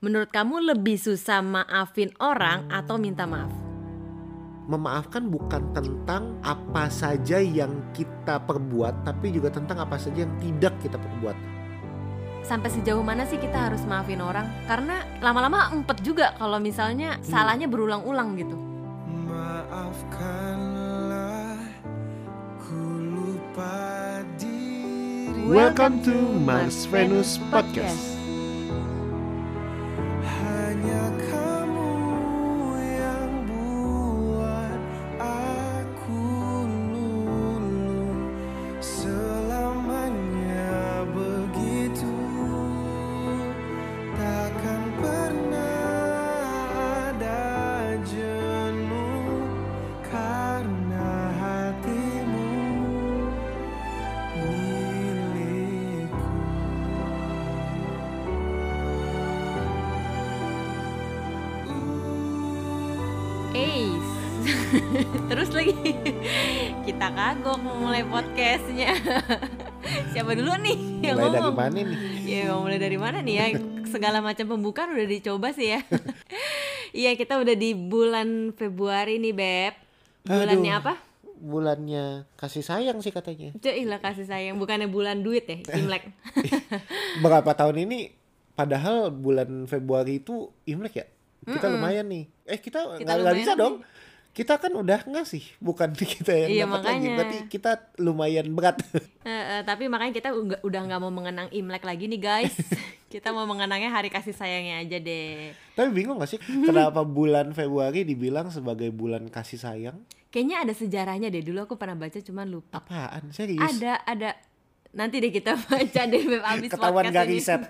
Menurut kamu lebih susah maafin orang atau minta maaf? Memaafkan bukan tentang apa saja yang kita perbuat, tapi juga tentang apa saja yang tidak kita perbuat. Sampai sejauh mana sih kita harus maafin orang? Karena lama-lama empet juga kalau misalnya salahnya berulang-ulang gitu. Maafkanlah ku lupa diri Welcome to Mars Venus Podcast. Kita kagok mau mulai podcastnya. Siapa dulu nih yang Mulai dari ngomong? mana nih? Ya mau mulai dari mana nih ya? Segala macam pembukaan udah dicoba sih ya. Iya kita udah di bulan Februari nih beb. Bulannya Aduh. apa? Bulannya kasih sayang sih katanya. Cuilah kasih sayang, bukannya bulan duit ya, Imlek. Berapa tahun ini? Padahal bulan Februari itu Imlek ya. Kita lumayan nih. Eh kita Kita nggak bisa nih. Kita kan udah ngasih, bukan kita yang Iya, dapat lagi. Berarti kita lumayan berat. Eh, eh, tapi makanya kita udah nggak mau mengenang Imlek lagi nih guys. kita mau mengenangnya hari kasih sayangnya aja deh. Tapi bingung gak sih kenapa bulan Februari dibilang sebagai bulan kasih sayang? Kayaknya ada sejarahnya deh. Dulu aku pernah baca cuman lupa. Apaan? Serius? Ada, ada. Nanti deh kita baca deh Beb abis Ketahuan podcast gak ini. riset.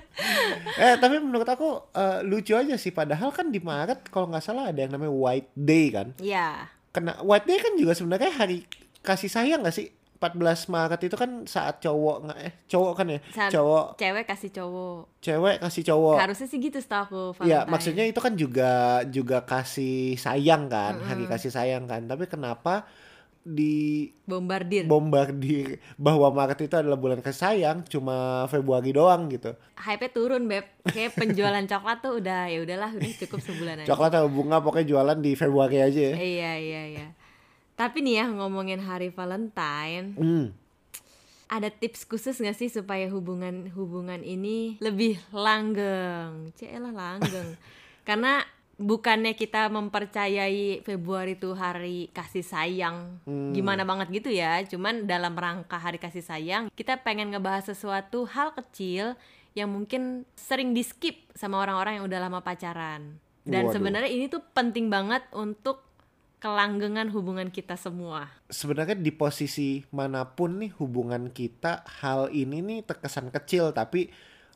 eh tapi menurut aku eh, lucu aja sih. Padahal kan di Maret kalau nggak salah ada yang namanya White Day kan. Iya. Kena White Day kan juga sebenarnya hari kasih sayang gak sih? 14 Maret itu kan saat cowok nggak eh cowok kan ya? Saat Cowok Cewek kasih cowok. cewek kasih cowok. Harusnya sih gitu setahu aku. Iya, Valentine. maksudnya itu kan juga juga kasih sayang kan, hari kasih sayang kan. Tapi kenapa di Bombardir. bombardir bahwa Maret itu adalah bulan kasih sayang cuma Februari doang gitu. Hype-nya turun beb. Kayak penjualan coklat tuh udah ya udahlah udah cukup sebulan aja. Coklat atau bunga pokoknya jualan di Februari aja ya. Iya iya iya. Tapi nih ya ngomongin hari Valentine, Hmm. ada tips khusus gak sih supaya hubungan hubungan ini lebih langgeng? Cielah langgeng. Karena bukannya kita mempercayai Februari itu hari kasih sayang gimana banget gitu ya. Cuman dalam rangka hari kasih sayang, kita pengen ngebahas sesuatu hal kecil yang mungkin sering di skip sama orang-orang yang udah lama pacaran. Dan Waduh. sebenarnya ini tuh penting banget untuk kelanggengan hubungan kita semua. Sebenarnya di posisi mana pun nih hubungan kita hal ini nih terkesan kecil tapi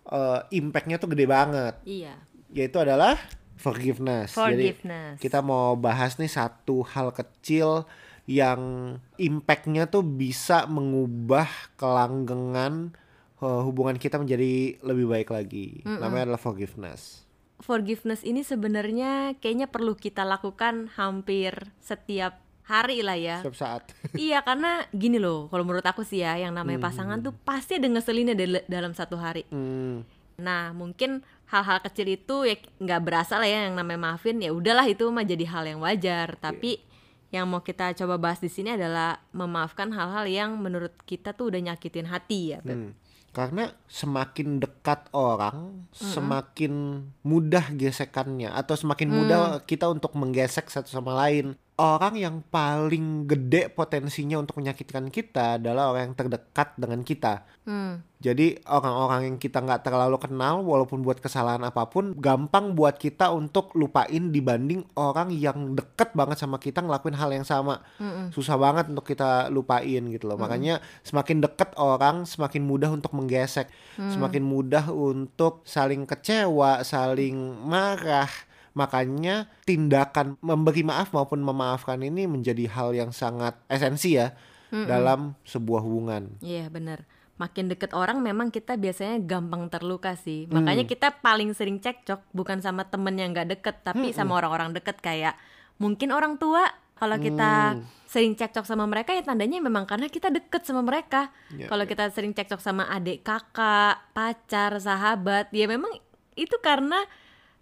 eh, impactnya tuh gede banget. Iya. Yaitu adalah forgiveness. Jadi Forgiveness. kita mau bahas nih satu hal kecil yang impactnya tuh bisa mengubah kelanggengan eh, hubungan kita menjadi lebih baik lagi. Namanya adalah forgiveness. forgiveness ini sebenarnya kayaknya perlu kita lakukan hampir setiap hari lah ya. Setiap saat. iya karena gini loh, kalau menurut aku sih ya, yang namanya pasangan tuh pasti ada ngeselinnya dal- dalam satu hari. Hmm. Nah mungkin hal-hal kecil itu ya nggak berasa lah ya yang namanya maafin ya udahlah itu mah jadi hal yang wajar. Tapi yang mau kita coba bahas di sini adalah memaafkan hal-hal yang menurut kita tuh udah nyakitin hati ya. Beb. Hmm. Karena semakin dekat orang, semakin mudah gesekannya atau semakin mudah kita untuk menggesek satu sama lain. Orang yang paling gede potensinya untuk menyakitkan kita adalah orang yang terdekat dengan kita. Hmm. Jadi orang-orang yang kita nggak terlalu kenal, walaupun buat kesalahan apa pun, gampang buat kita untuk lupain dibanding orang yang deket banget sama kita ngelakuin hal yang sama. Susah banget untuk kita lupain gitu loh. Makanya semakin deket orang, semakin mudah untuk menggesek, semakin mudah untuk saling kecewa, saling marah. Makanya tindakan memberi maaf maupun memaafkan ini menjadi hal yang sangat esensi ya dalam sebuah hubungan. Iya benar. Makin deket orang memang kita biasanya gampang terluka sih. Makanya kita paling sering cekcok bukan sama temen yang gak deket, tapi sama orang-orang deket kayak mungkin orang tua. Kalau kita sering cekcok sama mereka ya tandanya memang karena kita deket sama mereka. Ya, Kalau kita sering cekcok sama adik kakak, pacar, sahabat, ya memang itu karena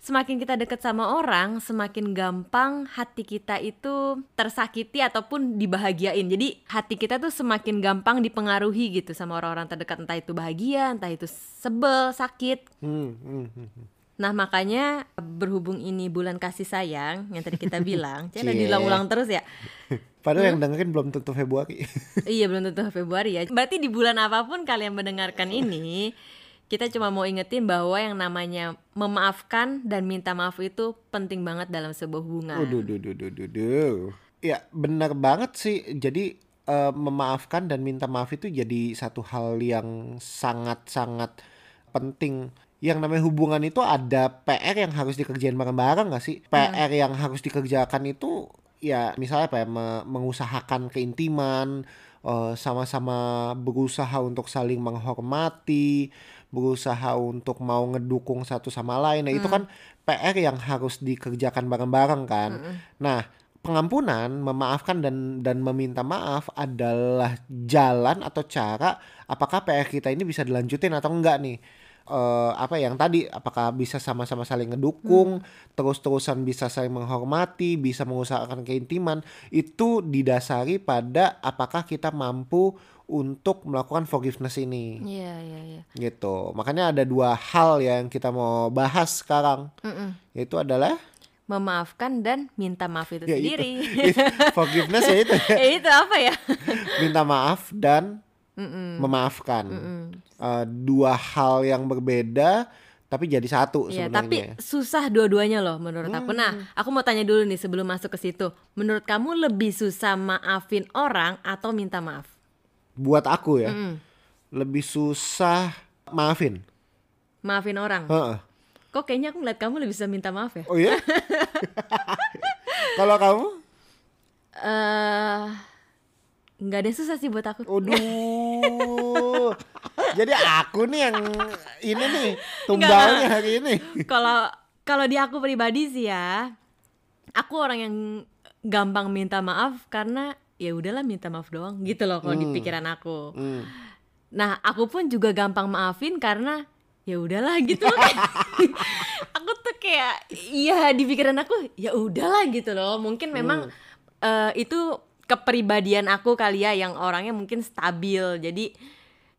semakin kita dekat sama orang, semakin gampang hati kita itu tersakiti ataupun dibahagiain. Jadi hati kita tuh semakin gampang dipengaruhi gitu sama orang-orang terdekat, entah itu bahagia, entah itu sebel, sakit. Hmm, hmm, hmm, hmm. Nah makanya berhubung ini bulan kasih sayang yang tadi kita bilang, jadi Cie. diulang-ulang terus ya. Padahal yang dengerin belum tentu Februari. iya belum tentu Februari ya. Berarti di bulan apa pun kalian mendengarkan ini, kita cuma mau ingetin bahwa yang namanya memaafkan dan minta maaf itu penting banget dalam sebuah hubungan. Waduh, duh, duh, duh, duh, duh. Ya benar banget sih. Jadi eh, memaafkan dan minta maaf itu jadi satu hal yang sangat-sangat penting. Yang namanya hubungan itu ada PR yang harus dikerjain bareng-bareng gak sih? PR yang harus dikerjakan itu ya misalnya apa ya me- mengusahakan keintiman, eh, sama-sama berusaha untuk saling menghormati, berusaha untuk mau ngedukung satu sama lain. Nah, itu kan PR yang harus dikerjakan bareng-bareng kan. Nah, pengampunan, memaafkan dan dan meminta maaf adalah jalan atau cara apakah PR kita ini bisa dilanjutin atau enggak nih. Eh, apa yang tadi apakah bisa sama-sama saling ngedukung, terus-terusan bisa saling menghormati, bisa mengusahakan keintiman, itu didasari pada apakah kita mampu untuk melakukan forgiveness ini Iya iya iya. gitu. Makanya ada dua hal yang kita mau bahas sekarang. Mm-mm. Yaitu adalah Memaafkan dan minta maaf itu ya sendiri. itu. forgiveness ya itu ya. Eh, itu apa ya? Minta maaf dan memaafkan. Eh, dua hal yang berbeda tapi jadi satu Iya, sebenarnya. tapi susah dua-duanya loh menurut aku. Nah, aku mau tanya dulu nih sebelum masuk ke situ. Menurut kamu lebih susah maafin orang atau minta maaf? Buat aku ya, lebih susah maafin. Maafin orang. Heeh. Kok kayaknya aku ngeliat kamu lebih bisa minta maaf ya? Oh iya? Kalau kamu? Eh, nggak ada yang susah sih buat aku. Aduh. Jadi aku nih yang ini nih tumbalnya hari ini. Kalau kalau di aku pribadi sih ya, aku orang yang gampang minta maaf karena ya udahlah minta maaf doang gitu loh kalau di pikiran aku. Hmm. Nah, aku pun juga gampang maafin karena ya udahlah gitu loh. aku tuh kayak iya di pikiran aku ya udahlah gitu loh. Mungkin memang eh, itu kepribadian aku kali ya yang orangnya mungkin stabil. Jadi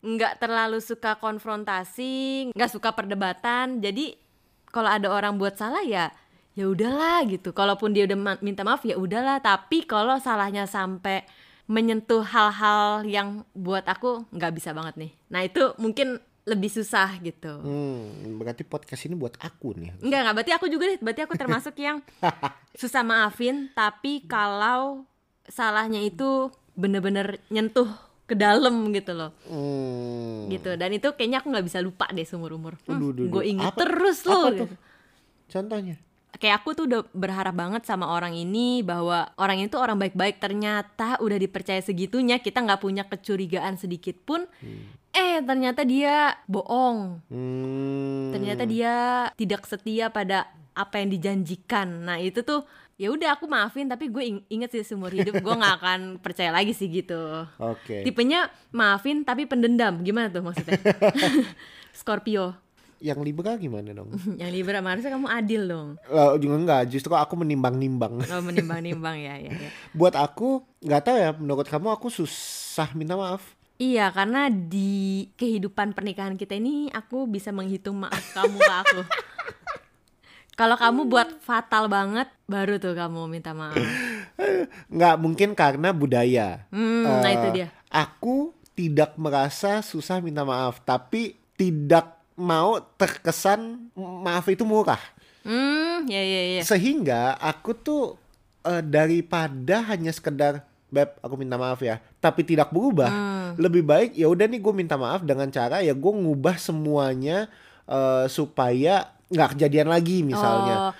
nggak terlalu suka konfrontasi, nggak suka perdebatan. Jadi kalau ada orang buat salah ya ya udahlah gitu. Kalaupun dia udah ma- minta maaf ya udahlah. Tapi kalau salahnya sampai menyentuh hal-hal yang buat aku nggak bisa banget nih. Nah itu mungkin lebih susah gitu. Hmm, berarti podcast ini buat aku nih. Enggak, enggak, berarti aku juga deh, berarti aku termasuk yang susah maafin, tapi kalau salahnya itu bener-bener nyentuh ke dalam gitu loh. Hmm. Gitu. Dan itu kayaknya aku nggak bisa lupa deh seumur umur. Aduh, gue inget Apa- terus apa loh. tuh? gitu. Contohnya? Kayak aku tuh udah berharap banget sama orang ini bahwa orang itu orang baik-baik ternyata udah dipercaya segitunya kita nggak punya kecurigaan sedikit pun. Eh ternyata dia bohong. Hmm. ternyata dia tidak setia pada apa yang dijanjikan nah itu tuh ya udah aku maafin tapi gue ing- inget sih seumur hidup gue nggak akan percaya lagi sih gitu Oke. tipenya maafin tapi pendendam gimana tuh maksudnya Scorpio Yang Libra gimana dong? yang Libra harusnya kamu adil dong Lah, juga enggak, justru aku menimbang-nimbang. oh menimbang-nimbang ya ya ya Buat aku, nggak tahu ya, menurut kamu aku susah minta maaf. Iya, karena di kehidupan pernikahan kita ini aku bisa menghitung maaf kamu ke aku. Kalau kamu buat fatal banget, baru tuh kamu minta maaf. Nggak mungkin karena budaya. Hmm, nah Eh, itu dia. Aku tidak merasa susah minta maaf, tapi tidak mau terkesan maaf itu murah. Hmm, ya ya ya. Sehingga aku tuh eh, daripada hanya sekedar beb aku minta maaf ya, tapi tidak berubah. Lebih baik ya udah nih gue minta maaf dengan cara ya gue ngubah semuanya eh, supaya nggak kejadian lagi misalnya. Oh,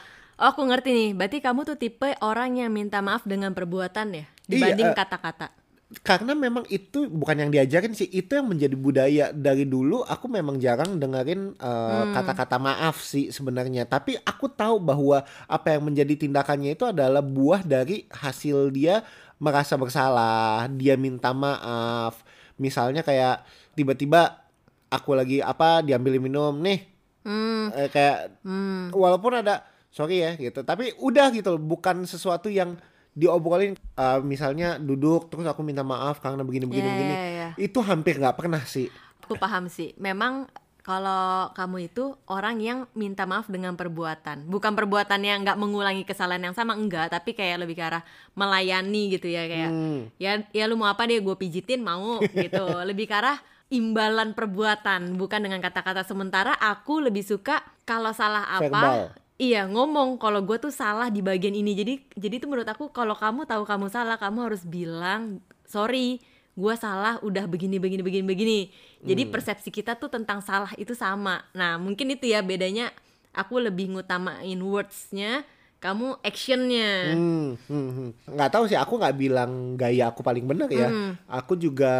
oh, aku ngerti nih. Berarti kamu tuh tipe orang yang minta maaf dengan perbuatan ya, dibanding Iya, eh, kata-kata. Karena memang itu bukan yang diajarin sih itu yang menjadi budaya dari dulu. Aku memang jarang dengerin uh, kata-kata maaf sih sebenarnya. Tapi aku tahu bahwa apa yang menjadi tindakannya itu adalah buah dari hasil dia merasa bersalah dia minta maaf. Misalnya kayak tiba-tiba aku lagi apa diambil minum nih Hmm, Eh, kayak hmm. walaupun ada sorry ya gitu. Tapi udah gitu loh, bukan sesuatu yang diobrolin eh, misalnya duduk terus aku minta maaf karena begini begini Iya, begini iya, iya. itu hampir nggak pernah sih Aku paham sih. Memang kalau kamu itu orang yang minta maaf dengan perbuatan, bukan perbuatan yang nggak mengulangi kesalahan yang sama enggak, tapi kayak lebih ke arah melayani gitu ya kayak Hmm. ya ya lu mau apa deh gue pijitin mau gitu. lebih ke arah imbalan perbuatan, bukan dengan kata-kata sementara aku lebih suka kalau salah apa Verbal. Iya ngomong kalau gue tuh salah di bagian ini. Jadi jadi itu menurut aku kalau kamu tahu kamu salah kamu harus bilang sorry gue salah udah begini begini begini begini. Jadi persepsi kita tuh tentang salah itu sama. Nah mungkin itu ya bedanya aku lebih ngutamain wordsnya kamu actionnya. Hmm, hmm, hmm. nggak tahu sih aku nggak bilang gaya aku paling benar ya. Hmm. aku juga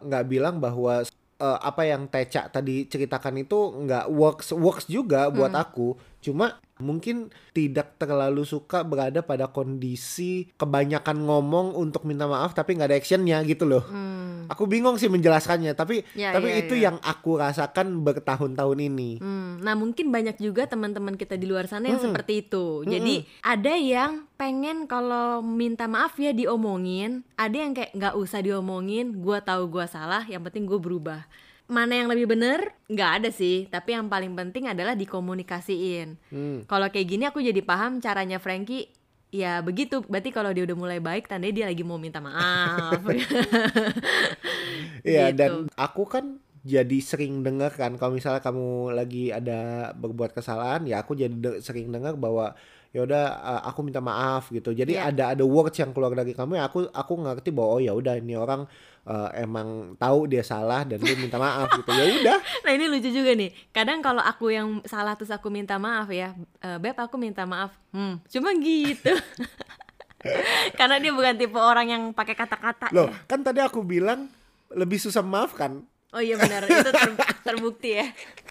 nggak bilang bahwa eh, apa yang Teca tadi ceritakan itu nggak works works juga buat Hmm. aku. Cuma mungkin tidak terlalu suka berada pada kondisi kebanyakan ngomong untuk minta maaf tapi nggak ada actionnya gitu loh Hmm. aku bingung sih menjelaskannya tapi Ya, tapi ya, itu ya. yang aku rasakan bertahun-tahun ini Hmm, nah mungkin banyak juga teman-teman kita di luar sana yang Mm-mm. seperti itu. Jadi ada yang pengen kalau minta maaf ya diomongin, ada yang kayak nggak usah diomongin, gua tahu gua salah, yang penting gue berubah. Mana yang lebih bener? Nggak ada sih, tapi yang paling penting adalah dikomunikasiin. Hmm. Kalau kayak gini aku jadi paham caranya Frankie. Ya begitu, berarti kalau dia udah mulai baik, tandanya dia lagi mau minta maaf. Iya Gitu. dan aku kan jadi sering dengar kan kalau misalnya kamu lagi ada berbuat kesalahan ya aku jadi de- sering dengar bahwa ya udah uh, aku minta maaf gitu. Jadi Iya. ada ada words yang keluar dari kamu ya aku aku ngerti bahwa oh ya udah ini orang uh, emang tahu dia salah dan dia minta maaf gitu. Ya udah. Nah ini lucu juga nih. Kadang kalau aku yang salah terus aku minta maaf ya, "Eh, beb aku minta maaf. Hmm, cuma gitu. Karena dia bukan tipe orang yang pakai kata-kata Loh, ya. kan tadi aku bilang lebih susah maafkan. Oh iya benar, itu ter- terbukti ya.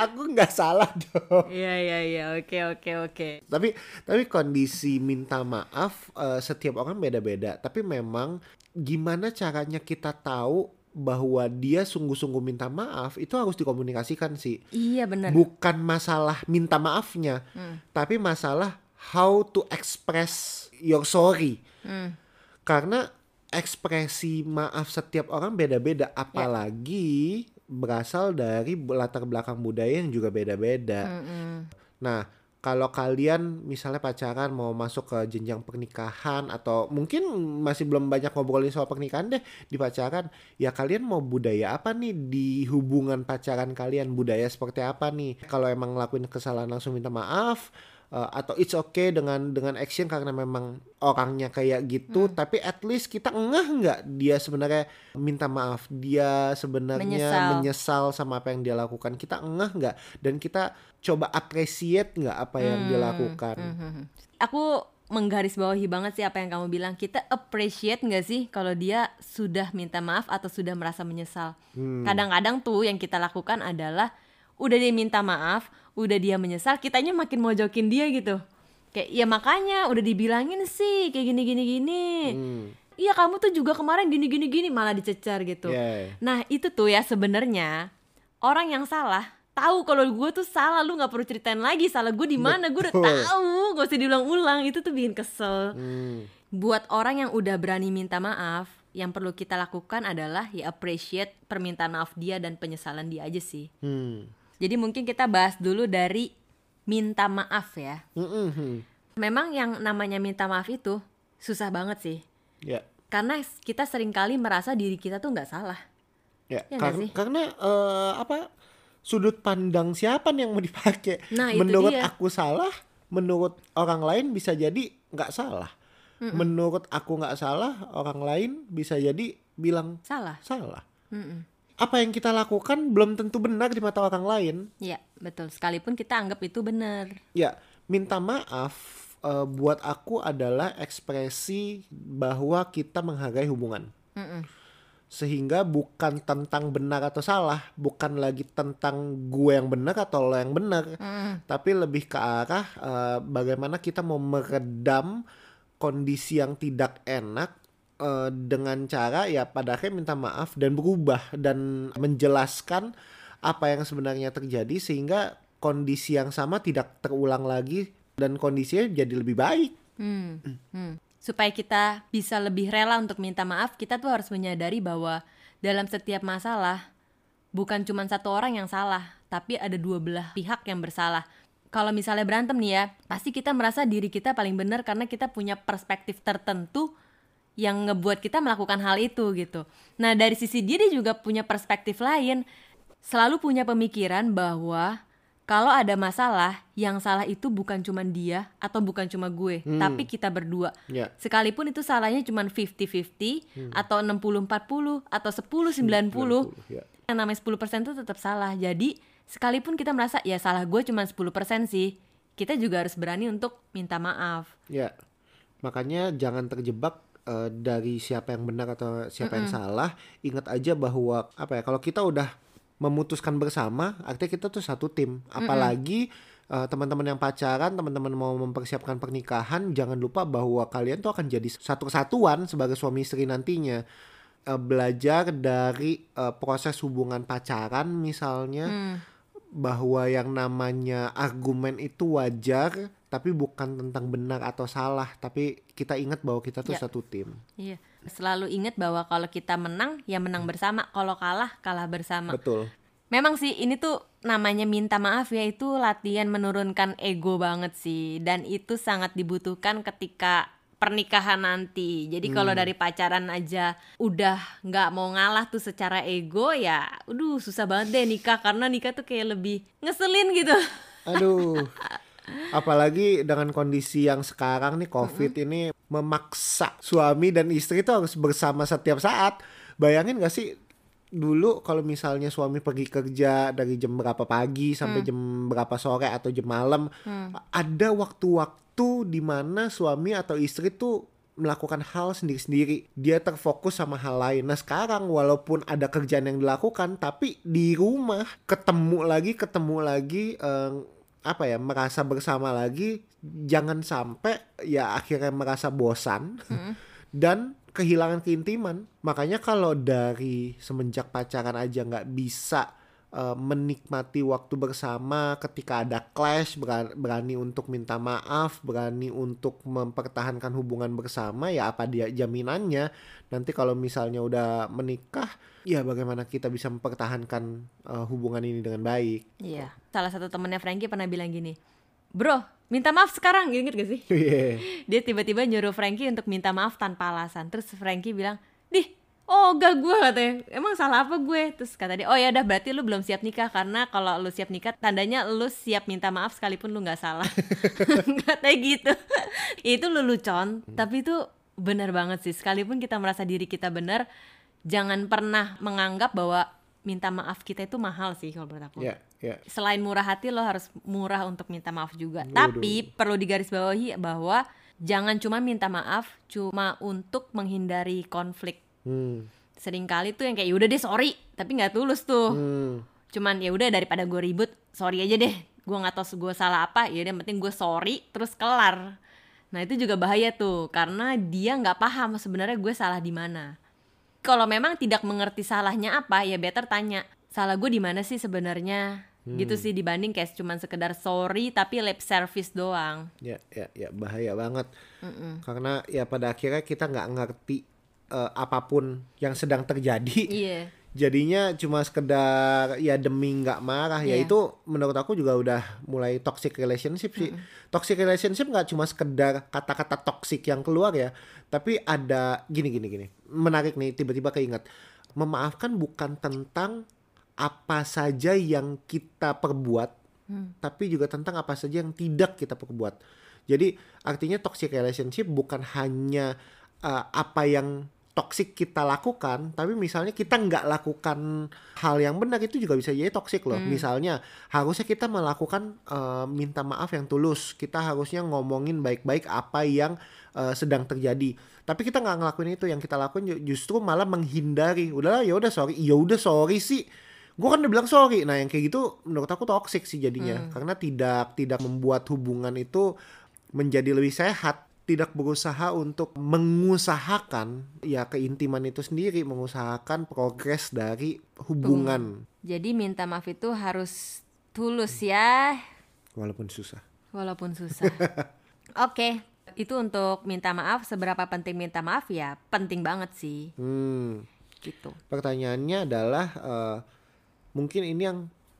Aku nggak salah dong. Iya iya iya, oke oke oke. Tapi tapi kondisi minta maaf eh, setiap orang beda-beda. Tapi memang gimana caranya kita tahu bahwa dia sungguh-sungguh minta maaf itu harus dikomunikasikan sih. Iya benar. Bukan masalah minta maafnya, Hmm. tapi masalah how to express your sorry. Hmm. Karena ekspresi maaf setiap orang beda-beda, apalagi berasal dari latar belakang budaya yang juga beda-beda. Mm-mm. Nah, kalau kalian misalnya pacaran mau masuk ke jenjang pernikahan atau mungkin masih belum banyak ngobrolin soal pernikahan deh di pacaran, ya kalian mau budaya apa nih di hubungan pacaran kalian? Budaya seperti apa nih? Kalau emang ngelakuin kesalahan langsung minta maaf eh, atau it's okay dengan dengan action karena memang orangnya kayak gitu, tapi at least kita ngeh nggak dia sebenarnya minta maaf, dia sebenarnya Menyesal. menyesal sama apa yang dia lakukan. Kita ngeh nggak dan kita coba appreciate nggak apa yang dia lakukan. Mhm. Aku menggarisbawahi banget sih apa yang kamu bilang. Kita appreciate nggak sih kalau dia sudah minta maaf atau sudah merasa menyesal. Kadang-kadang tuh yang kita lakukan adalah udah dia minta maaf, udah dia menyesal, kitanya makin mojokin dia gitu. Kayak ya makanya udah dibilangin sih kayak gini gini gini. Hmm. Iya kamu tuh juga kemarin gini gini gini malah dicecar gitu. Yeah. Nah itu tuh ya sebenarnya orang yang salah tahu kalau gue tuh salah lu nggak perlu ceritain lagi salah gue di mana gue udah tahu gak usah diulang-ulang itu tuh bikin kesel Hmm. buat orang yang udah berani minta maaf yang perlu kita lakukan adalah ya appreciate permintaan maaf dia dan penyesalan dia aja sih Hmm. Jadi mungkin kita bahas dulu dari minta maaf ya Mm-mm. memang yang namanya minta maaf itu susah banget sih Ya. karena kita sering kali merasa diri kita tuh nggak salah Ya, Ya kar- sih? karena eh, apa sudut pandang siapa nih yang mau dipakai? Nah, itu menurut dia. aku salah, menurut orang lain bisa jadi nggak salah. Menurut aku nggak salah, orang lain bisa jadi bilang salah salah. Mm-mm. Apa yang kita lakukan belum tentu benar di mata orang lain. Iya, betul. Sekalipun kita anggap itu benar. Ya, minta maaf eh, buat aku adalah ekspresi bahwa kita menghargai hubungan. Mm-mm. sehingga bukan tentang benar atau salah, bukan lagi tentang gue yang benar atau lo yang benar, Mm. tapi lebih ke arah eh, bagaimana kita mau meredam kondisi yang tidak enak eh, dengan cara ya pada akhirnya minta maaf dan berubah dan menjelaskan apa yang sebenarnya terjadi sehingga kondisi yang sama tidak terulang lagi dan kondisinya jadi lebih baik. Hmm, hmm. Supaya kita bisa lebih rela untuk minta maaf, kita tuh harus menyadari bahwa dalam setiap masalah bukan cuma satu orang yang salah, tapi ada dua belah pihak yang bersalah. Kalau misalnya berantem nih ya, pasti kita merasa diri kita paling benar karena kita punya perspektif tertentu yang ngebuat kita melakukan hal itu gitu. Nah dari sisi dia dia juga punya perspektif lain, selalu punya pemikiran bahwa kalau ada masalah, yang salah itu bukan cuma dia atau bukan cuma gue, tapi kita berdua. Ya. Sekalipun itu salahnya cuma 50-50 atau 60-40 atau 10-90, ya. yang namanya 10% itu tetap salah. Jadi, sekalipun kita merasa ya salah gue cuma 10% sih, kita juga harus berani untuk minta maaf. Ya, makanya jangan terjebak eh, dari siapa yang benar atau siapa yang salah. Ingat aja bahwa apa ya, kalau kita udah memutuskan bersama, artinya kita tuh satu tim. Apalagi eh, teman-teman yang pacaran, teman-teman mau mempersiapkan pernikahan, jangan lupa bahwa kalian tuh akan jadi satu kesatuan sebagai suami istri nantinya. Eh, belajar dari eh, proses hubungan pacaran misalnya Hmm. bahwa yang namanya argumen itu wajar tapi bukan tentang benar atau salah tapi kita ingat bahwa kita tuh Ya. satu tim Iya, selalu ingat bahwa kalau kita menang, ya menang bersama. Kalau kalah, kalah bersama. betul Memang sih ini tuh namanya minta maaf ya itu latihan menurunkan ego banget sih dan itu sangat dibutuhkan ketika pernikahan nanti. Jadi kalau dari pacaran aja udah nggak mau ngalah tuh secara ego ya, aduh susah banget deh nikah karena nikah tuh kayak lebih ngeselin gitu. aduh apalagi dengan kondisi yang sekarang nih covid ini memaksa suami dan istri itu harus bersama setiap saat. Bayangin gak sih dulu kalau misalnya suami pergi kerja dari jam berapa pagi sampai jam berapa sore atau jam malam ada waktu-waktu di mana suami atau istri tuh melakukan hal sendiri-sendiri. Dia terfokus sama hal lain. Nah sekarang walaupun ada kerjaan yang dilakukan tapi di rumah ketemu lagi ketemu lagi eh, apa ya merasa bersama lagi jangan sampai ya akhirnya merasa bosan dan kehilangan keintiman. Makanya kalau dari semenjak pacaran aja nggak bisa eh, menikmati waktu bersama ketika ada clash bera- berani untuk minta maaf berani untuk mempertahankan hubungan bersama ya apa dia jaminannya nanti kalau misalnya udah menikah ya bagaimana kita bisa mempertahankan eh, hubungan ini dengan baik Iya. Salah satu temennya Frankie pernah bilang gini, Bro, minta maaf sekarang, inget gak sih? Iya. Dia tiba-tiba nyuruh Frankie untuk minta maaf tanpa alasan. Terus Frankie bilang, Dih, oh gak gue katanya. Emang salah apa gue? Terus kata dia, oh ya udah berarti lu belum siap nikah. Karena kalau lu siap nikah, tandanya lu siap minta maaf sekalipun lu gak salah. Katanya gitu. itu lelucon, tapi itu benar banget sih. Sekalipun kita merasa diri kita benar, jangan pernah menganggap bahwa minta maaf kita itu mahal sih kalau menurut aku Ya, ya. selain murah hati lo harus murah untuk minta maaf juga. Waduh. Tapi perlu digarisbawahi bahwa jangan cuma minta maaf cuma untuk menghindari konflik. Hmm. Seringkali tuh yang kayak "Ya udah deh sorry, tapi nggak tulus tuh. Hmm. Cuman ya udah daripada gue ribut, sorry aja deh. Gue nggak tahu gue salah apa, ya yang penting gue sorry terus kelar. Nah itu juga bahaya tuh karena dia nggak paham sebenarnya gue salah di mana. Kalau memang tidak mengerti salahnya apa, ya better tanya salah gue di mana sih sebenarnya. Gitu sih dibanding kayak cuman sekedar sorry tapi lip service doang. Ya, ya, ya bahaya banget. Karena ya pada akhirnya kita nggak ngerti eh, apa pun yang sedang terjadi. Iya. Jadinya cuma sekedar ya demi nggak marah ya Iya. itu menurut aku juga udah mulai toxic relationship sih. Toxic relationship nggak cuma sekedar kata-kata toxic yang keluar ya, tapi ada gini gini gini. Menarik nih tiba-tiba keinget. Memaafkan bukan tentang apa saja yang kita perbuat, tapi juga tentang apa saja yang tidak kita perbuat. Jadi artinya toxic relationship bukan hanya uh, apa yang toxic kita lakukan, tapi misalnya kita nggak lakukan hal yang benar itu juga bisa jadi toxic loh. Misalnya harusnya kita melakukan uh, minta maaf yang tulus, kita harusnya ngomongin baik-baik apa yang uh, sedang terjadi. Tapi kita nggak ngelakuin itu, yang kita lakuin ju- justru malah menghindari. Udahlah ya udah sorry, ya udah sorry sih. Gue kan udah bilang sorry. Nah yang kayak gitu menurut aku toxic sih jadinya, karena tidak tidak membuat hubungan itu menjadi lebih sehat tidak berusaha untuk mengusahakan ya keintiman itu sendiri mengusahakan progres dari hubungan Jadi minta maaf itu harus tulus ya, walaupun susah. walaupun susah. Oke, itu untuk minta maaf. Seberapa penting minta maaf ya? Penting banget sih, Hmm. gitu. Pertanyaannya adalah eh, mungkin ini yang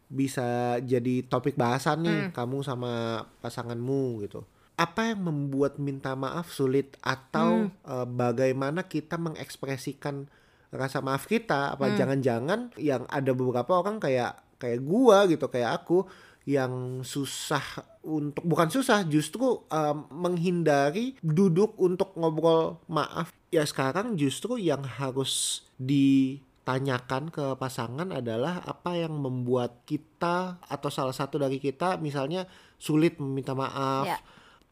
bisa jadi topik bahasan nih kamu sama pasanganmu gitu. Apa yang membuat minta maaf sulit atau eh, bagaimana kita mengekspresikan rasa maaf kita? Apa jangan-jangan yang ada beberapa orang kayak kayak gua gitu, kayak aku yang susah untuk bukan susah justru eh, menghindari duduk untuk ngobrol maaf ya sekarang justru yang harus ditanyakan ke pasangan adalah apa yang membuat kita atau salah satu dari kita misalnya sulit meminta maaf Ya.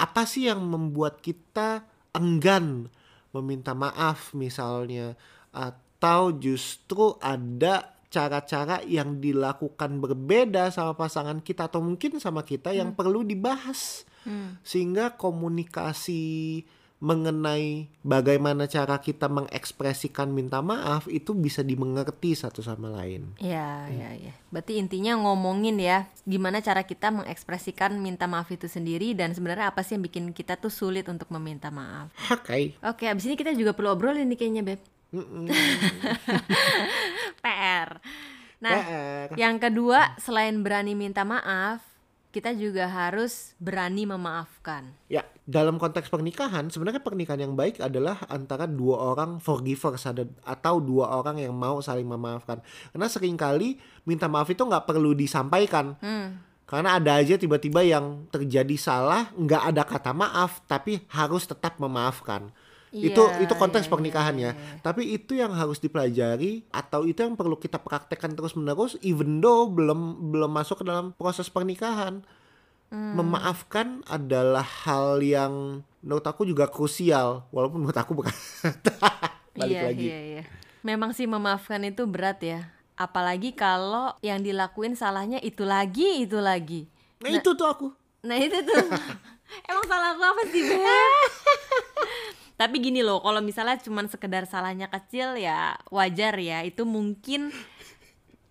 Apa sih yang membuat kita enggan meminta maaf misalnya? Atau justru ada cara-cara yang dilakukan berbeda sama pasangan kita atau mungkin sama kita yang perlu dibahas? Sehingga komunikasi mengenai bagaimana cara kita mengekspresikan minta maaf itu bisa dimengerti satu sama lain. Ya, ya, ya. Berarti intinya ngomongin ya, gimana cara kita mengekspresikan minta maaf itu sendiri dan sebenarnya apa sih yang bikin kita tuh sulit untuk meminta maaf. Oke. Oke, abis ini kita juga perlu obrolin nih kayaknya, Beb. PR. Nah, PR. yang kedua, selain berani minta maaf, kita juga harus berani memaafkan. Ya, dalam konteks pernikahan, sebenarnya pernikahan yang baik adalah antara dua orang forgivers ada atau dua orang yang mau saling memaafkan. Karena sering kali minta maaf itu nggak perlu disampaikan. Hmm. Karena ada aja tiba-tiba yang terjadi salah, nggak ada kata maaf, tapi harus tetap memaafkan. Itu Iya, itu konteks iya, pernikahannya. Tapi itu yang harus dipelajari atau itu yang perlu kita praktekkan terus-menerus, even though belum belum masuk ke dalam proses pernikahan. Hmm. Memaafkan adalah hal yang menurut aku juga krusial, walaupun menurut aku bukan. Balik iya, lagi. iya, iya. Memang sih memaafkan itu berat ya. Apalagi kalau yang dilakuin salahnya itu lagi, itu lagi. Nah, itu tuh aku. Nah itu tuh Emang salah aku apa sih Beb? Tapi gini loh Kalau misalnya cuman sekedar salahnya kecil ya Wajar ya. Itu mungkin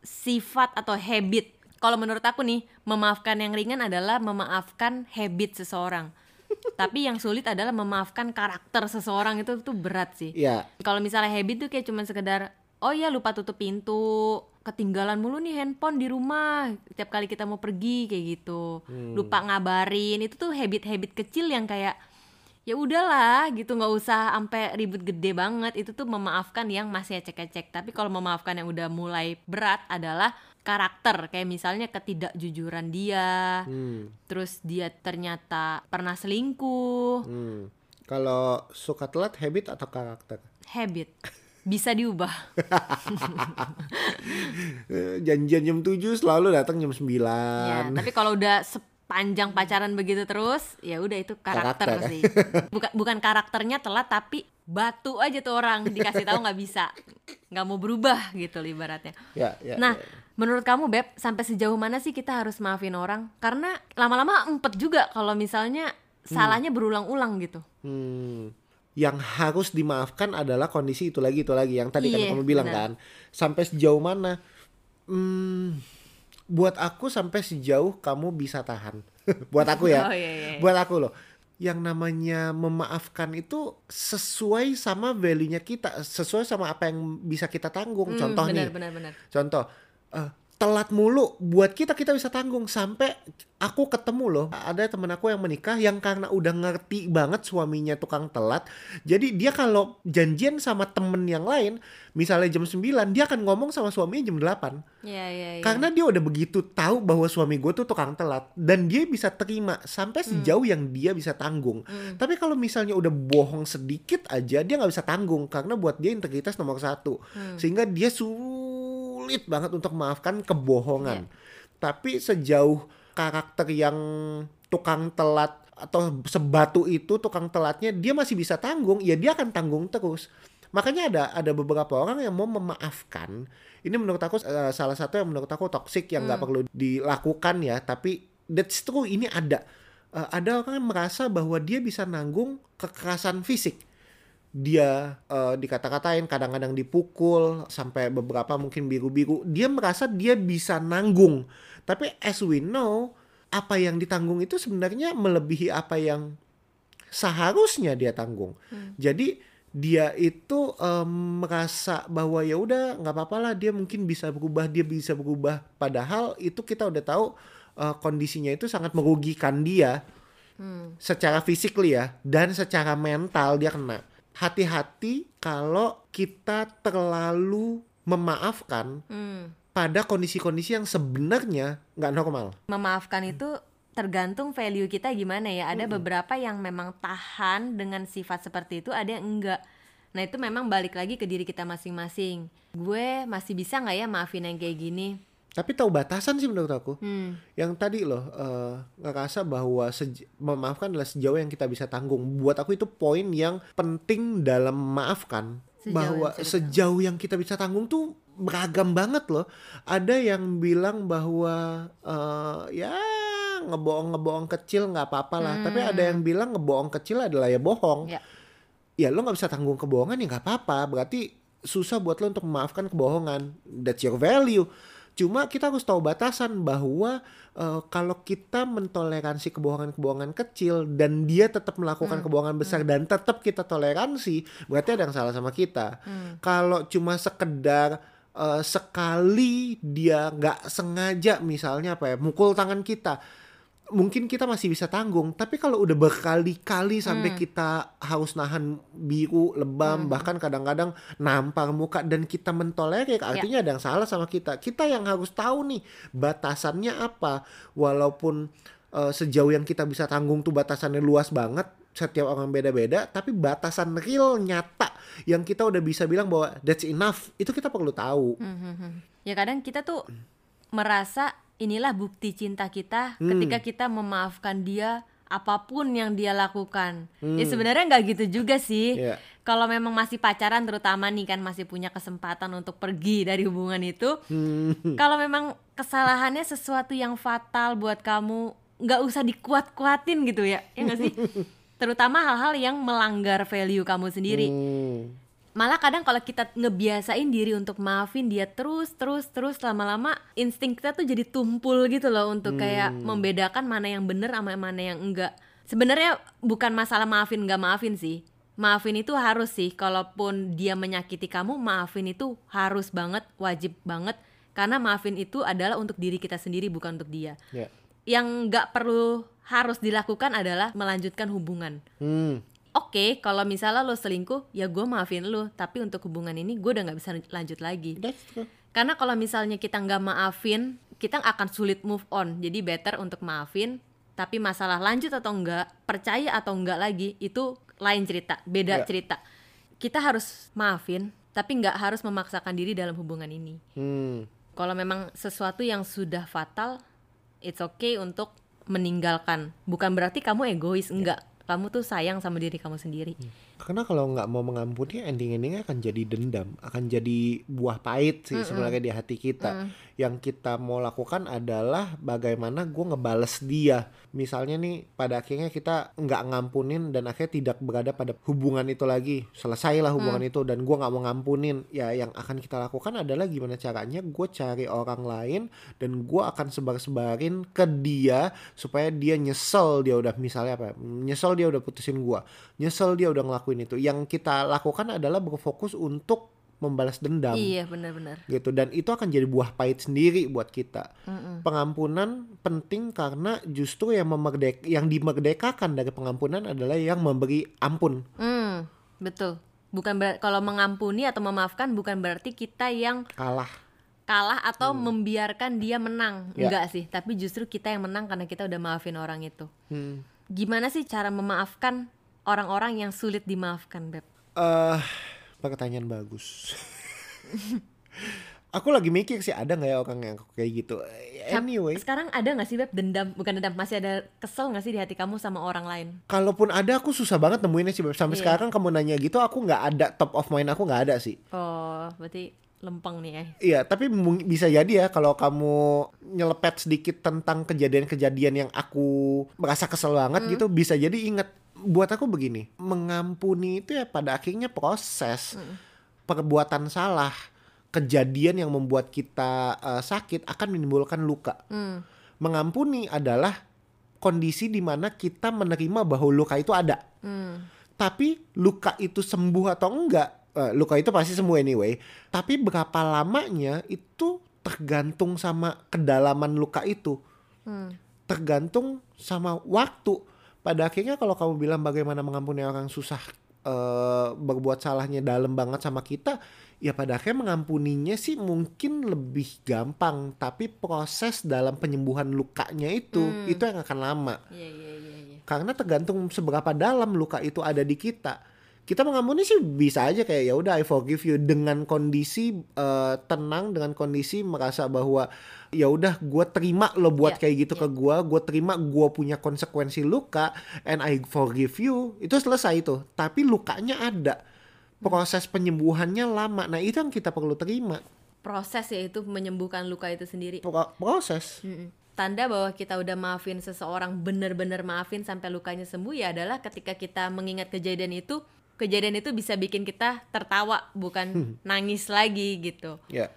Sifat atau habit. Kalau menurut aku nih Memaafkan yang ringan adalah Memaafkan habit seseorang. Tapi yang sulit adalah Memaafkan karakter seseorang. Itu tuh berat sih. Ya, kalau misalnya habit tuh kayak cuman sekedar oh ya lupa tutup pintu ketinggalan mulu nih handphone di rumah tiap kali kita mau pergi kayak gitu. Lupa ngabarin. Itu tuh habit-habit kecil yang kayak ya udahlah gitu nggak usah sampai ribut gede banget. Itu tuh memaafkan yang masih ecek-ecek. Tapi kalau memaafkan yang udah mulai berat adalah karakter. Kayak misalnya ketidakjujuran dia. Hmm, terus dia ternyata pernah selingkuh. Hmm. Kalau suka telat habit atau karakter? habit. Bisa diubah. Eh, Janjian jam 7 selalu datang jam 9. Ya, tapi kalau udah sepanjang pacaran begitu terus, ya udah itu karakter, Karakter. sih. Bukan bukan karakternya telat tapi batu aja tuh orang dikasih tahu nggak bisa, nggak mau berubah gitu ibaratnya. Ya, ya, Nah, ya. menurut kamu beb, sampai sejauh mana sih kita harus maafin orang? Karena lama-lama empet juga kalau misalnya salahnya berulang-ulang gitu. Hmm. Yang harus dimaafkan adalah kondisi itu lagi itu lagi yang tadi kan Iya, kamu bilang benar. kan. Sampai sejauh mana? Hmm, buat aku sampai sejauh kamu bisa tahan. buat aku ya. Oh, iya, iya. Buat aku loh. Yang namanya memaafkan itu sesuai sama value-nya kita, sesuai sama apa yang bisa kita tanggung. Hmm, Contoh benar, nih, benar, benar. Contoh, eh, telat mulu buat kita kita bisa tanggung sampai aku ketemu loh ada temen aku yang menikah yang karena udah ngerti banget suaminya tukang telat jadi dia kalau janjian sama temen yang lain misalnya jam 9 dia akan ngomong sama suaminya jam 8 Iya, iya, iya. karena dia udah begitu tahu bahwa suami gue tuh tukang telat dan dia bisa terima sampai sejauh yang dia bisa tanggung. Tapi kalau misalnya udah bohong sedikit aja dia nggak bisa tanggung karena buat dia integritas nomor satu. Sehingga dia sulit banget untuk memaafkan kebohongan. Tapi sejauh karakter yang tukang telat atau sebatu itu tukang telatnya dia masih bisa tanggung, ya dia akan tanggung terus. Makanya ada ada beberapa orang yang mau memaafkan. Ini menurut aku eh, salah satu yang menurut aku toksik yang nggak perlu dilakukan ya. Tapi that's true ini ada. Eh, ada orang yang merasa bahwa dia bisa nanggung kekerasan fisik. Dia eh, dikata-katain kadang-kadang dipukul sampai beberapa mungkin biru-biru. Dia merasa dia bisa nanggung. Tapi as we know apa yang ditanggung itu sebenarnya melebihi apa yang seharusnya dia tanggung. Jadi dia itu em, merasa bahwa ya udah nggak apa-apa lah dia mungkin bisa berubah dia bisa berubah. Padahal itu kita udah tahu eh, kondisinya itu sangat merugikan dia. Secara fisik ya dan secara mental dia kena hati-hati kalau kita terlalu memaafkan Hmm. pada kondisi-kondisi yang sebenarnya nggak normal Memaafkan itu tergantung value kita gimana ya. Ada Hmm. beberapa yang memang tahan dengan sifat seperti itu, ada yang enggak. Nah itu memang balik lagi ke diri kita masing-masing. Gue masih bisa nggak ya maafin yang kayak gini? Tapi tahu batasan sih menurut aku Hmm. yang tadi loh eh, ngerasa bahwa memaafkan adalah sejauh yang kita bisa tanggung. Buat aku itu poin yang penting dalam memaafkan Sejauh bahwa yang sejauh yang kita bisa tanggung tuh beragam banget loh. Ada yang bilang bahwa eh, ya ngebohong-ngebohong kecil nggak apa-apa lah. Tapi ada yang bilang ngebohong kecil adalah ya bohong. Ya. Ya lo nggak bisa tanggung kebohongan ya nggak apa-apa. Berarti susah buat lo untuk memaafkan kebohongan. That's your value. Cuma kita harus tahu batasan bahwa eh, kalau kita mentoleransi kebohongan-kebohongan kecil dan dia tetap melakukan kebohongan besar dan tetap kita toleransi, berarti ada yang salah sama kita. Kalau cuma sekedar eh, sekali dia nggak sengaja misalnya apa ya mukul tangan kita, mungkin kita masih bisa tanggung. Tapi kalau udah berkali-kali sampai kita harus nahan biru, lebam, bahkan kadang-kadang nampar muka dan kita mentolerir, artinya ada yang salah sama kita. Kita yang harus tahu nih batasannya apa. Walaupun eh, sejauh yang kita bisa tanggung tuh batasannya luas banget. Setiap orang beda-beda, tapi batasan real nyata yang kita udah bisa bilang bahwa that's enough, itu kita perlu tahu. Hmm. Ya kadang kita tuh merasa inilah bukti cinta kita ketika kita memaafkan dia apa pun yang dia lakukan. Ya sebenarnya nggak gitu juga sih. Iya. Kalau memang masih pacaran terutama nih kan masih punya kesempatan untuk pergi dari hubungan itu. Kalau memang kesalahannya sesuatu yang fatal buat kamu, nggak usah dikuat-kuatin gitu ya. Ya nggak sih? Terutama hal-hal yang melanggar value kamu sendiri Hmm. Malah kadang kalau kita ngebiasain diri untuk maafin dia terus terus terus lama-lama insting kita tuh jadi tumpul gitu loh untuk kayak membedakan mana yang bener sama mana yang enggak. Sebenarnya bukan masalah maafin nggak maafin sih. Maafin itu harus sih kalaupun dia menyakiti kamu maafin itu harus banget wajib banget. Karena maafin itu adalah untuk diri kita sendiri bukan untuk dia. Ya. yang nggak perlu harus dilakukan adalah melanjutkan hubungan. Hmm. Oke, kalau misalnya lo selingkuh, ya gue maafin lo. Tapi untuk hubungan ini gue udah nggak bisa lanjut lagi. That's true. Karena kalau misalnya kita nggak maafin, kita akan sulit move on. Jadi better untuk maafin. Tapi masalah lanjut atau enggak, percaya atau enggak lagi, itu lain cerita, beda Ya. cerita. Kita harus maafin, tapi nggak harus memaksakan diri dalam hubungan ini. Hmm. Kalau memang sesuatu yang sudah fatal, it's okay untuk meninggalkan. Bukan berarti kamu egois, enggak. Kamu tuh sayang sama diri kamu sendiri. Karena kalau nggak mau mengampuni, ending-endingnya akan jadi dendam, akan jadi buah pahit sih sebenarnya di hati kita. Yang kita mau lakukan adalah bagaimana gue ngebales dia. Misalnya nih, pada akhirnya kita nggak ngampunin dan akhirnya tidak berada pada hubungan itu lagi. Selesailah hubungan itu dan gue nggak mau ngampunin. Ya, yang akan kita lakukan adalah gimana caranya gue cari orang lain dan gue akan sebar-sebarin ke dia supaya dia nyesel dia udah misalnya apa? ya, Nyesel dia udah putusin gue, nyesel dia udah ngelakuin itu. Yang kita lakukan adalah berfokus untuk membalas dendam Iya, benar-benar. gitu dan itu akan jadi buah pahit sendiri buat kita. Pengampunan penting karena justru yang memerdek yang dimerdekakan dari pengampunan adalah yang memberi ampun. Hmm, betul. Bukan ber- kalau mengampuni atau memaafkan bukan berarti kita yang Kalah. kalah atau membiarkan dia menang. Ya. Enggak sih, tapi justru kita yang menang karena kita udah maafin orang itu. Hmm. Gimana sih cara memaafkan orang-orang yang sulit dimaafkan, Beb? Eh, pertanyaan bagus. aku lagi mikir sih ada nggak ya orang yang kayak gitu. Anyway, Sekarang ada nggak sih Beb dendam, bukan dendam, masih ada kesel nggak sih di hati kamu sama orang lain? kalaupun ada aku susah banget nemuinnya sih. Sampai Iya. sekarang kamu nanya gitu aku nggak ada top of mind aku nggak ada sih. Oh, berarti lempeng nih ya. Iya, tapi bisa jadi ya kalau kamu nyelepet sedikit tentang kejadian-kejadian yang aku merasa kesel banget gitu, bisa jadi inget buat aku begini, mengampuni itu ya pada akhirnya proses perbuatan salah, kejadian yang membuat kita eh, sakit akan menimbulkan luka. Hmm. Mengampuni adalah kondisi di mana kita menerima bahwa luka itu ada. Hmm. Tapi luka itu sembuh atau enggak, eh, luka itu pasti sembuh anyway. Tapi berapa lamanya itu tergantung sama kedalaman luka itu. Hmm. Tergantung sama waktu. Pada akhirnya kalau kamu bilang bagaimana mengampuni orang susah eh, berbuat salahnya dalam banget sama kita, ya pada akhirnya mengampuninya sih mungkin lebih gampang. Tapi proses dalam penyembuhan lukanya itu, Hmm. itu yang akan lama Iya iya iya. iya. karena tergantung seberapa dalam luka itu ada di kita. Kita mengampuni sih bisa aja kayak ya udah I forgive you dengan kondisi eh, tenang dengan kondisi merasa bahwa ya udah gue terima lo buat Ya, kayak gitu ya. ke gue, gue terima gue punya konsekuensi luka and I forgive you itu selesai itu. Tapi lukanya ada, proses penyembuhannya lama. Nah itu yang kita perlu terima Proses yaitu menyembuhkan luka itu sendiri. Pro- proses. Mm-mm. Tanda bahwa kita udah maafin seseorang bener-bener maafin sampai lukanya sembuh ya adalah ketika kita mengingat kejadian itu kejadian itu bisa bikin kita tertawa bukan nangis lagi gitu. Ya,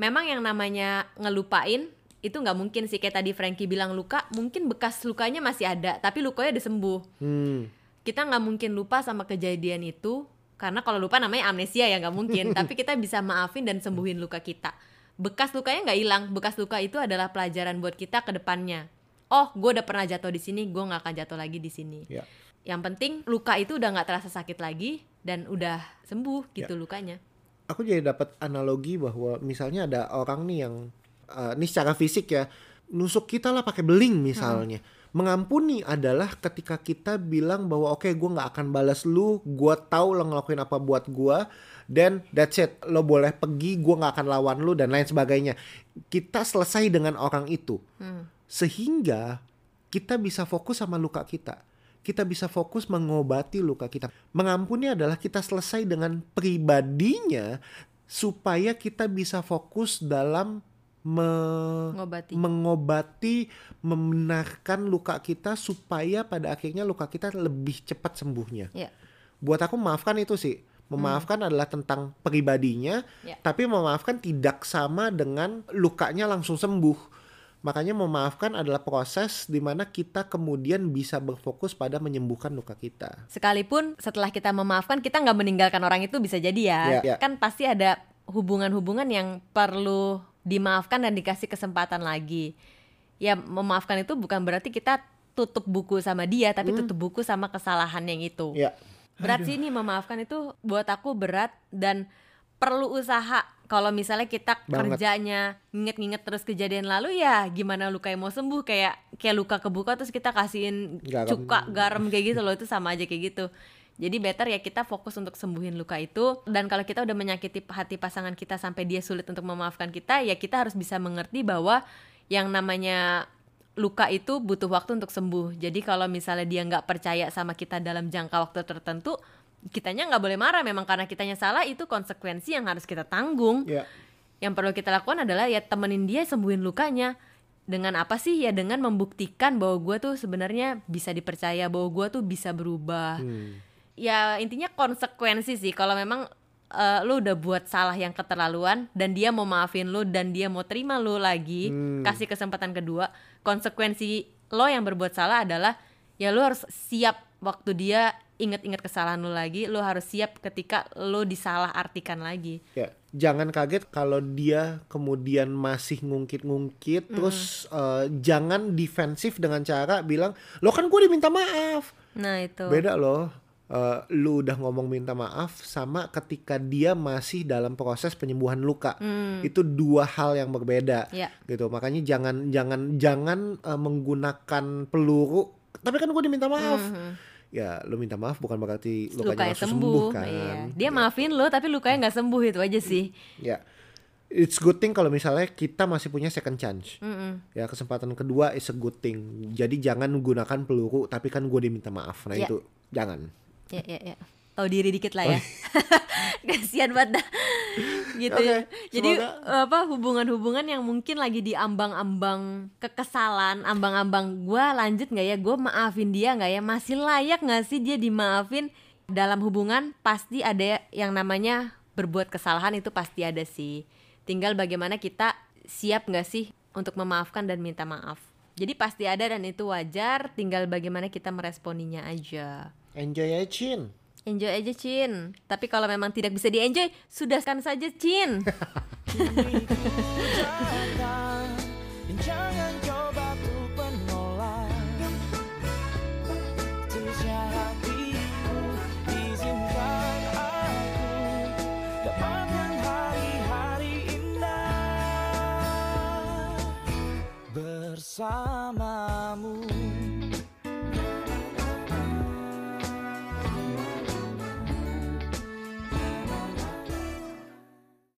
Memang yang namanya ngelupain itu nggak mungkin sih kayak tadi Frankie bilang luka mungkin bekas lukanya masih ada tapi lukanya udah sembuh. hmm, Kita nggak mungkin lupa sama kejadian itu karena kalau lupa namanya amnesia ya nggak mungkin tapi kita bisa maafin dan sembuhin luka kita. Bekas lukanya nggak hilang, bekas luka itu adalah pelajaran buat kita ke depannya. Oh, gue udah pernah jatuh di sini, gue nggak akan jatuh lagi di sini. ya. Yang penting luka itu udah nggak terasa sakit lagi dan udah sembuh gitu lukanya. Aku jadi dapat analogi bahwa misalnya ada orang nih yang eh, ini secara fisik ya nusuk kita lah pakai beling misalnya. Mengampuni adalah ketika kita bilang bahwa oke gue nggak akan balas lu, gue tahu lo ngelakuin apa buat gue, dan that's it, lo boleh pergi, gue nggak akan lawan lu dan lain sebagainya. Kita selesai dengan orang itu, Hmm. sehingga kita bisa fokus sama luka kita. Kita bisa fokus mengobati luka kita. Mengampuni adalah kita selesai dengan pribadinya supaya kita bisa fokus dalam me- Ngobati. mengobati, membenarkan luka kita supaya pada akhirnya luka kita lebih cepat sembuhnya. Ya. Buat aku memaafkan itu sih. Memaafkan adalah tentang pribadinya, Ya. tapi memaafkan tidak sama dengan lukanya langsung sembuh. Makanya memaafkan adalah proses di mana kita kemudian bisa berfokus pada menyembuhkan luka kita. Sekalipun setelah kita memaafkan kita nggak meninggalkan orang itu bisa jadi ya. Ya, ya. Kan pasti ada hubungan-hubungan yang perlu dimaafkan dan dikasih kesempatan lagi. Ya memaafkan itu bukan berarti kita tutup buku sama dia, tapi tutup buku sama kesalahan yang itu. Ya, Berat sih ini memaafkan itu buat aku berat dan perlu usaha. Kalau misalnya kita Banget. kerjanya nginget-nginget terus kejadian lalu ya gimana lukanya mau sembuh kayak kayak luka kebuka terus kita kasihin Garam. cuka garam kayak gitu loh itu sama aja kayak gitu. Jadi better ya kita fokus untuk sembuhin luka itu dan kalau kita udah menyakiti hati pasangan kita sampai dia sulit untuk memaafkan kita ya kita harus bisa mengerti bahwa yang namanya luka itu butuh waktu untuk sembuh. Jadi kalau misalnya dia nggak percaya sama kita dalam jangka waktu tertentu, kitanya nggak boleh marah. Memang karena kitanya salah itu konsekuensi yang harus kita tanggung. ya, Yang perlu kita lakukan adalah ya temenin dia sembuhin lukanya. Dengan apa sih ya dengan membuktikan bahwa gue tuh sebenarnya bisa dipercaya, bahwa gue tuh bisa berubah. hmm, Ya intinya konsekuensi sih. Kalau memang eh, lu udah buat salah yang keterlaluan dan dia mau maafin lu dan dia mau terima lu lagi, Hmm. kasih kesempatan kedua, konsekuensi lo yang berbuat salah adalah ya lu harus siap waktu dia inget-inget kesalahan lu lagi, lu harus siap ketika lu disalah artikan lagi. ya. Jangan kaget kalau dia kemudian masih ngungkit-ngungkit, terus eh, jangan defensif dengan cara bilang, lo kan gue diminta maaf. Nah itu. Beda loh. Eh, lu udah ngomong minta maaf sama ketika dia masih dalam proses penyembuhan luka. Itu dua hal yang berbeda. Ya. Gitu. Makanya jangan jangan jangan eh, menggunakan peluru. Tapi kan gue diminta maaf. Ya, lu minta maaf bukan berarti lukanya, lukanya langsung sembuh, sembuh, kan. iya. Dia maafin lo tapi lukanya nggak sembuh itu aja sih. Ya. It's good thing kalau misalnya kita masih punya second chance. Mm-mm. Ya, kesempatan kedua is a good thing. Jadi jangan gunakan peluru tapi kan gue diminta maaf. Nah, Ya. itu jangan. Ya ya ya. Tahu diri dikit lah ya. Kasihan banget dah. gitu. Oke, Jadi semoga- apa hubungan-hubungan yang mungkin lagi di ambang-ambang kekesalan, ambang-ambang gua lanjut nggak ya, gue maafin dia nggak ya, masih layak nggak sih dia dimaafin? Dalam hubungan pasti ada yang namanya berbuat kesalahan itu pasti ada sih. Tinggal bagaimana kita siap nggak sih untuk memaafkan dan minta maaf. Jadi pasti ada dan itu wajar, tinggal bagaimana kita meresponinya aja. Enjoy ya Cin. Enjoy aja Cin. Tapi kalau memang tidak bisa di-enjoy Sudahkan saja Cin. Jangan,